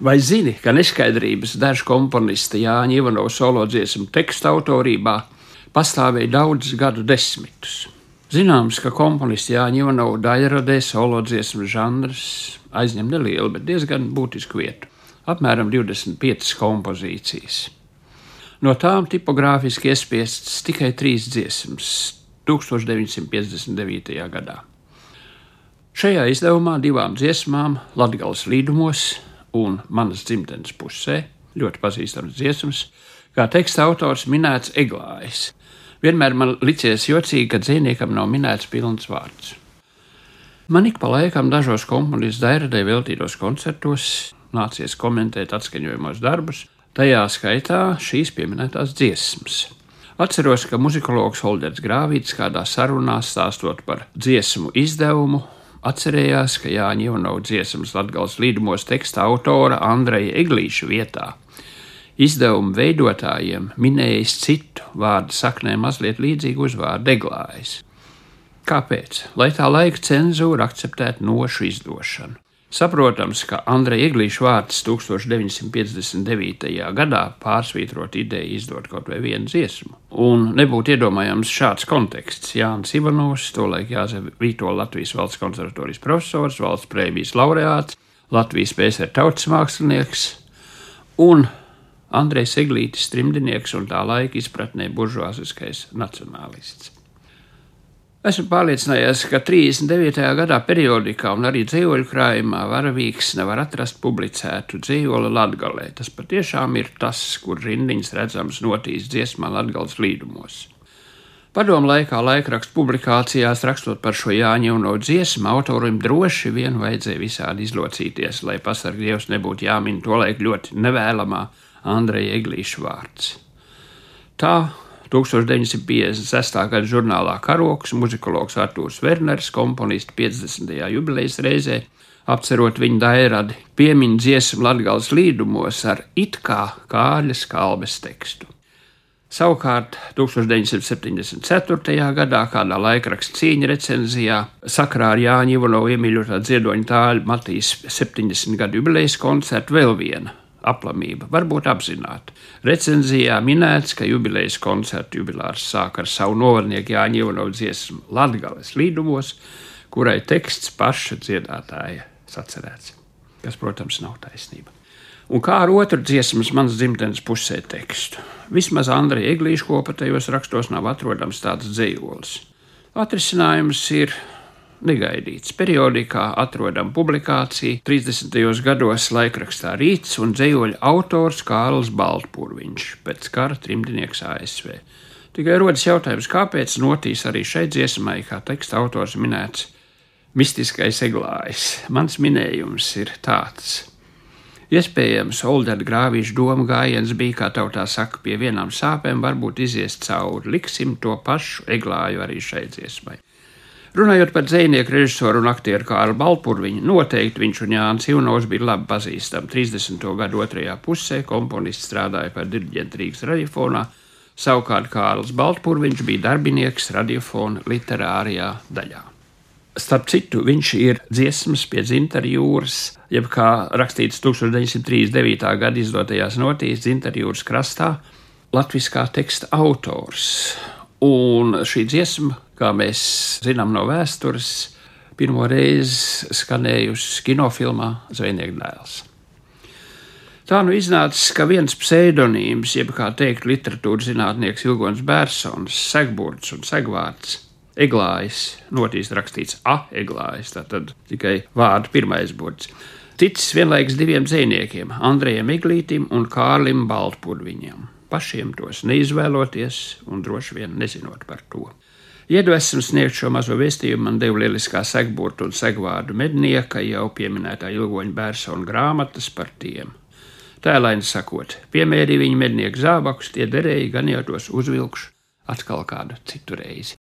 Vai zini, ka neskaidrības dažu komponista Jāņa Ivanova solo dziesmu tekstu autorībā pastāvēja daudzus gadu desmitus? Zināms, ka komponists Jāņa Ivanova daļradē solo dziesmu žanrs aizņem nelielu, bet diezgan būtisku vietu - apmēram 25 kompozīcijas. No tām tipogrāfiski iespiestas tikai trīs dziesmas 1959. gadā. Šajā izdevumā divām dziesmām, Latvijas līdumos un manas dzimtenes pusē, ļoti pazīstams dziesmas, kā teksta autors minēts Eglājs. Vienmēr man licies jocīgi, ka dzīvniekam nav minēts pilns vārds. Man ik pa laikam dažos komponistu dairadē veltītos koncertos nācies komentēt atskaņojumos darbus, tajā skaitā šīs pieminētās dziesmas. Atceros, ka muzikologs Holders Grāvīts kādā sarunā stāstot par dziesmu izdevumu atcerējās, ka Jāņa Ivanova dziesmas Latgals līdumos teksta autora Andreja Eglīša vietā. Izdevuma veidotājiem minējis citu vārdu saknē mazliet līdzīgu uzvārdu Eglājs. Kāpēc? Lai tā laika cenzūra akceptētu nošu izdošanu. Saprotams, ka Andreja Eglīša vārds 1959. gadā pārsvītrot ideju izdot kaut vai vienu dziesmu. Un nebūtu iedomājams šāds konteksts. Jānis Ivanovs, tolaik Jāzef Vīto Latvijas valsts konservatorijas profesors, valsts prēmijas laureāts, Latvijas PSR tautas mākslinieks un Andrejs Eglītis trimdinieks un tā laika izpratnē buržuāziskais nacionālists. Esmu pārliecinājies, ka 39. gadā periodikā un arī dzīvoļu krājumā varavīks nevar atrast publicētu dzīvoli latgalē. Tas patiešām ir tas, kur rindiņas redzams notīs dziesmā latgals līdumos. Padomu laikā laikrakstu publikācijās rakstot par šo Jāņa un no dziesmu, autorim droši vien vajadzēja visādi izlocīties, lai pasarg Dievs nebūtu jāmin to laiku ļoti nevēlamā Andreja Eglīša vārds. Tā 1956. gada žurnālā Karoks, muzikologs Artūrs Werners, komponists 50. jubilejas reizē, apcerot viņa dairadi, piemin dziesmu Latgals līdumos ar it kā kāļa skalbes tekstu. Savukārt 1974. gadā kādā laikraksta cīņa recenzijā sakrā ar Jāņa Ivanovu iemīļotā dziedoņa tāļa Matīs 70 gadu jubilejas koncertu vēl viena aplamība, varbūt apzināta. Recenzijā minēts, ka jubilejas koncertu jubilārs sāk ar savu novarnieku Jāņa Ievanovu dziesmu Latgales līdumos, kurai teksts paša dziedātāja sacerēts, kas, protams, nav taisnība. Un kā ar otru dziesmas manas dzimtenes pusē tekstu? Vismaz Andrija Eglīša kopā tajos rakstos nav atrodams tāds dzīvolis. Atrisinājums ir negaidīts. Periodikā atrodam publikāciju 30. gados laikrakstā Rīts un dzējoļa autors Kārls Baltpūriņš pēc kara trimdnieks ASV. Tikai rodas jautājums, kāpēc notīs arī šai dziesmai, kā teksta autors minēts, mistiskais eglājs. Mans minējums ir tāds. Iespējams, Oldera grāvīša doma gājiens bija, kā tautā saka, pie vienām sāpēm varbūt izies cauri. Liksim to pašu eglāju arī šai dziesmai. Runājot par dzinieku, režisoru un aktieru Kārlu Balpurviņu, noteikti viņš un Jānis Ivnovs bija labi pazīstami. 30. gadu otrajā pusē komponists strādāja par diriģentu Rīgas radiofonā, savukārt Kārls Baltpurviņš bija darbinieks radiofona literārijā daļā. Starp citu, viņš ir dziesmas pie dzintara jūras, jeb kā rakstīts 1939. gada izdotajās notīs dzintara jūras krastā, latviskā teksta autors. Un šī dziesma kā mēs zinām no vēstures, pirmo reizi skanējusi kinofilmā Zvejnieka dēls. Tā nu iznāca, ka viens pseidonīms, jeb kā teikt, literatūras zinātnieks Ilgons Bērsons, Segburts un Segvārds, Eglājs, notīst rakstīts A, Eglājs, tātad tikai vārdu pirmais burts. Ticis vienlaikus diviem dzīsniekiem, Andrejam Eglītim un Kārlim Baltpurviņam, pašiem tos neizvēloties un droši vien nezinot par to. Iedvesmu sniegt šo mazo vēstījumu man deva lieliskā segburta un segvārdu mednieka jau pieminētā ilgoņa bērsona grāmatas par tiem. Tēlaini sakot, piemēri viņa mednieku zābakus, tie derēja gan jau tos uzvilkšu atkal kādu citu reizi.